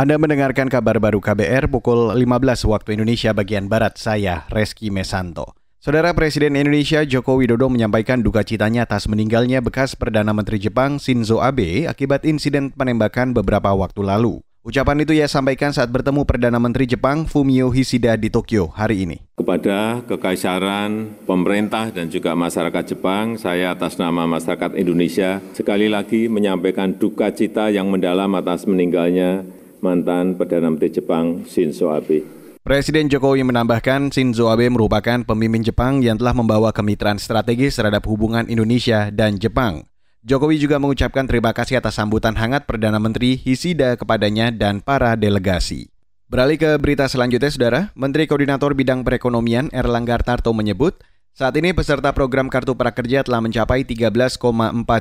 Anda mendengarkan kabar baru KBR pukul 15 waktu Indonesia bagian Barat, saya Reski Mesanto. Saudara Presiden Indonesia Joko Widodo menyampaikan duka citanya atas meninggalnya bekas Perdana Menteri Jepang Shinzo Abe akibat insiden penembakan beberapa waktu lalu. Ucapan itu ia sampaikan saat bertemu Perdana Menteri Jepang Fumio Kishida di Tokyo hari ini. Kepada Kekaisaran, pemerintah, dan juga masyarakat Jepang, saya atas nama masyarakat Indonesia sekali lagi menyampaikan duka cita yang mendalam atas meninggalnya mantan Perdana Menteri Jepang Shinzo Abe. Presiden Jokowi menambahkan Shinzo Abe merupakan pemimpin Jepang yang telah membawa kemitraan strategis terhadap hubungan Indonesia dan Jepang. Jokowi juga mengucapkan terima kasih atas sambutan hangat Perdana Menteri Hisida kepadanya dan para delegasi. Beralih ke berita selanjutnya, Saudara. Menteri Koordinator Bidang Perekonomian Erlangga Tarto menyebut, saat ini peserta program Kartu Prakerja telah mencapai 13,4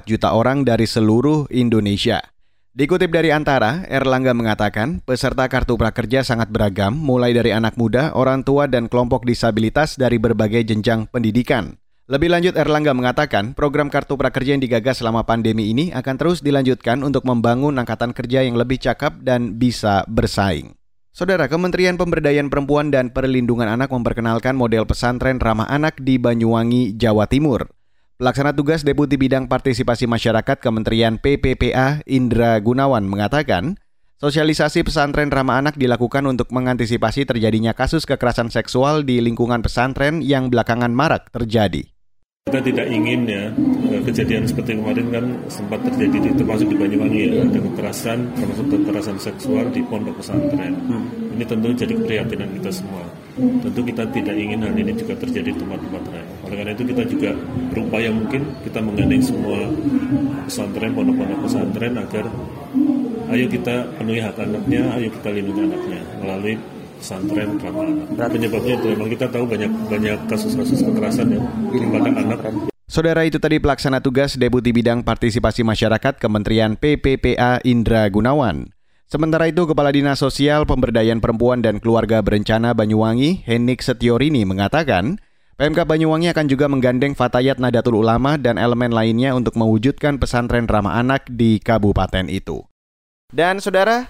juta orang dari seluruh Indonesia. Dikutip dari Antara, Erlangga mengatakan peserta Kartu Prakerja sangat beragam, mulai dari anak muda, orang tua, dan kelompok disabilitas dari berbagai jenjang pendidikan. Lebih lanjut, Erlangga mengatakan program Kartu Prakerja yang digagas selama pandemi ini akan terus dilanjutkan untuk membangun angkatan kerja yang lebih cakap dan bisa bersaing. Saudara Kementerian Pemberdayaan Perempuan dan Perlindungan Anak memperkenalkan model pesantren ramah anak di Banyuwangi, Jawa Timur. Pelaksana tugas Deputi Bidang Partisipasi Masyarakat Kementerian PPPA Indra Gunawan mengatakan, sosialisasi pesantren ramah anak dilakukan untuk mengantisipasi terjadinya kasus kekerasan seksual di lingkungan pesantren yang belakangan marak terjadi. Kita tidak ingin ya eh, kejadian seperti kemarin kan sempat terjadi di termasuk di Banyuwangi ya ada kekerasan termasuk kekerasan seksual di pondok pesantren. Hmm. Ini tentu jadi keprihatinan kita semua. Tentu kita tidak ingin hal ini juga terjadi di tempat-tempat lain. Oleh karena itu kita juga berupaya mungkin kita menggandeng semua pesantren, pondok-pondok pesantren agar ayo kita penuhi hak anaknya, ayo kita lindungi anaknya melalui pesantren ramah anak. Penyebabnya itu memang kita tahu banyak banyak kasus-kasus kekerasan ya pada anak. Saudara itu tadi pelaksana tugas Deputi Bidang Partisipasi Masyarakat Kementerian PPPA Indra Gunawan. Sementara itu, Kepala Dinas Sosial Pemberdayaan Perempuan dan Keluarga Berencana Banyuwangi, Henik Setiorini mengatakan, PMK Banyuwangi akan juga menggandeng Fatayat Nadatul Ulama dan elemen lainnya untuk mewujudkan pesantren ramah anak di kabupaten itu. Dan saudara,